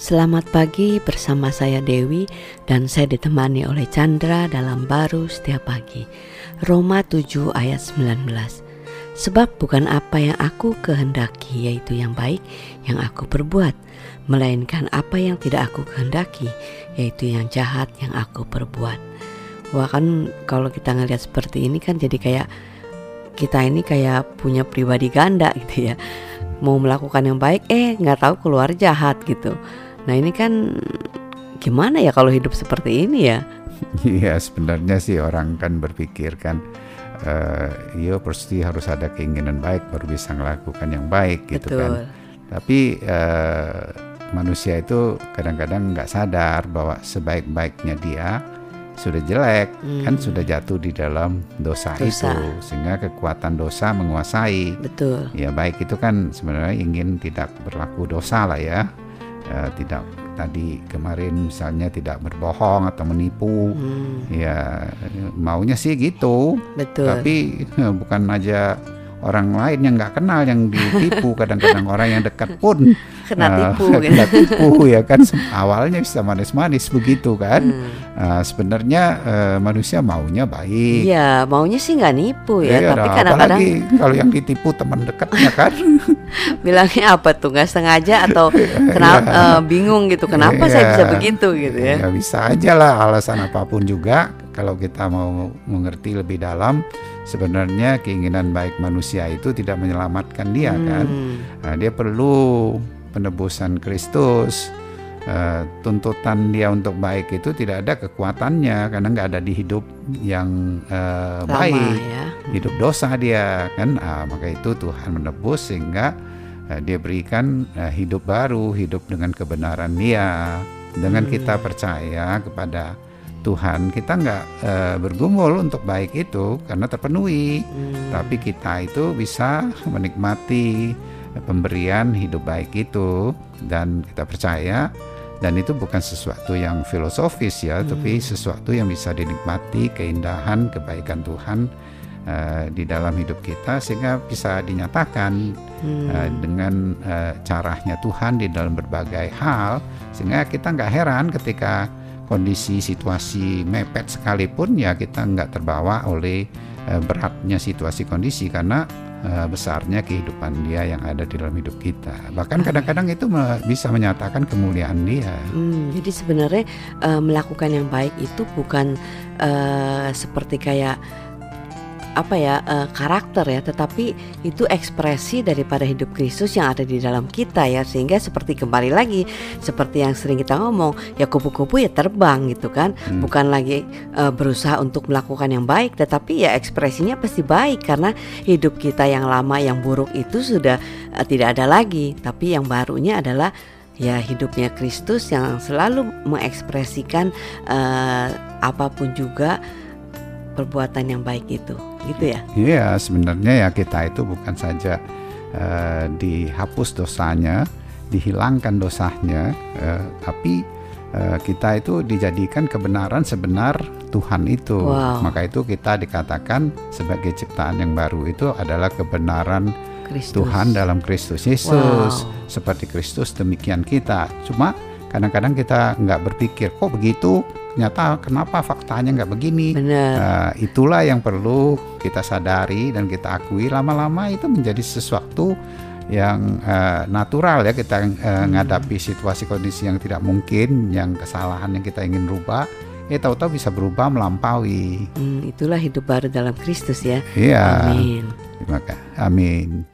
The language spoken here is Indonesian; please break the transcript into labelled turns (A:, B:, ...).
A: Selamat pagi bersama saya Dewi dan saya ditemani oleh Chandra dalam baru setiap pagi. Roma 7 ayat 19. Sebab bukan apa yang aku kehendaki yaitu yang baik yang aku perbuat, melainkan apa yang tidak aku kehendaki yaitu yang jahat yang aku perbuat. Wah kan kalau kita ngelihat seperti ini kan jadi kayak kita ini kayak punya pribadi ganda gitu ya. Mau melakukan yang baik eh nggak tahu keluar jahat gitu. Nah ini kan gimana ya kalau hidup seperti ini ya?
B: Iya sebenarnya sih orang kan berpikir kan uh, iya pasti harus ada keinginan baik baru bisa melakukan yang baik gitu kan.
A: Betul.
B: kan. Tapi uh, manusia itu kadang-kadang nggak sadar bahwa sebaik-baiknya dia sudah jelek
A: Hmm.
B: kan sudah jatuh di dalam dosa,
A: Dosa.
B: itu sehingga kekuatan dosa menguasai.
A: Betul.
B: Ya baik itu kan sebenarnya ingin tidak berlaku dosa lah ya, Eh, tidak tadi kemarin misalnya tidak berbohong atau menipu,
A: Hmm,
B: ya maunya sih gitu,
A: betul.
B: tapi bukan aja orang lain yang nggak kenal yang ditipu, kadang-kadang orang yang dekat pun
A: Kena
B: eh,
A: tipu gitu.
B: kena tipu ya kan awalnya bisa manis-manis begitu kan,
A: Hmm.
B: Eh, sebenarnya eh, manusia maunya baik.
A: Iya, maunya sih nggak nipu ya,
B: Iya,
A: tapi kadang-kadang
B: kalau yang ditipu teman dekatnya kan.
A: bilangnya apa tuh nggak sengaja atau kenapa bingung gitu kenapa saya bisa
B: Iya.
A: begitu gitu ya.
B: Ya bisa aja lah alasan apa pun juga kalau kita mau mengerti lebih dalam sebenarnya keinginan baik manusia itu tidak menyelamatkan dia kan.
A: Hmm,
B: Nah, dia perlu penebusan Kristus. Eh, tuntutan dia untuk baik itu tidak ada kekuatannya karena nggak ada di hidup yang eh,
A: lama
B: baik
A: ya.
B: hidup dosa dia kan Ah, maka itu Tuhan menebus sehingga eh, dia berikan eh, hidup baru hidup dengan kebenaran dia dengan
A: Hmm.
B: kita percaya kepada Tuhan. Kita nggak eh, bergumul untuk baik itu karena terpenuhi.
A: Hmm,
B: tapi kita itu bisa menikmati pemberian hidup baik itu. Dan kita percaya dan itu bukan sesuatu yang filosofis ya tapi sesuatu yang bisa dinikmati keindahan kebaikan Tuhan eh, di dalam hidup kita sehingga bisa dinyatakan
A: hmm,
B: eh, dengan eh, caranya Tuhan di dalam berbagai hal sehingga kita nggak heran ketika kondisi situasi mepet sekalipun ya kita nggak terbawa oleh eh, beratnya situasi kondisi karena eh, besarnya kehidupan dia yang ada di dalam hidup kita. Bahkan kadang-kadang itu me- bisa menyatakan kemuliaan dia.
A: Hmm, jadi sebenarnya eh, melakukan yang baik itu bukan seperti kayak apa ya eh, karakter ya, tetapi itu ekspresi daripada hidup Kristus yang ada di dalam kita ya, sehingga seperti kembali lagi seperti yang sering kita ngomong ya kupu-kupu ya terbang gitu kan,
B: Hmm.
A: bukan lagi eh, berusaha untuk melakukan yang baik, tetapi ya ekspresinya pasti baik. Karena hidup kita yang lama yang buruk itu sudah eh, tidak ada lagi, tapi yang barunya adalah ya hidupnya Kristus yang selalu mengekspresikan eh, apa pun juga perbuatan yang baik itu, gitu ya.
B: Iya, sebenarnya ya kita itu bukan saja eh, dihapus dosanya, dihilangkan dosanya, eh, tapi eh, kita itu dijadikan kebenaran sebenar Tuhan itu.
A: Wow.
B: Maka itu kita dikatakan sebagai ciptaan yang baru itu adalah kebenaran
A: Kristus.
B: Tuhan dalam Kristus Yesus.
A: Wow.
B: Seperti Kristus demikian kita. Cuma kadang-kadang kita nggak berpikir kok begitu. Ternyata kenapa faktanya nggak begini?
A: Benar.
B: Nah, itulah yang perlu kita sadari dan kita akui lama-lama itu menjadi sesuatu yang eh, natural ya kita eh, menghadapi situasi kondisi yang tidak mungkin, yang kesalahan yang kita ingin rubah, eh tahu-tahu bisa berubah melampaui.
A: Hmm, itulah hidup baru dalam Kristus ya.
B: Iya.
A: Amin.
B: Terima kasih. Amin.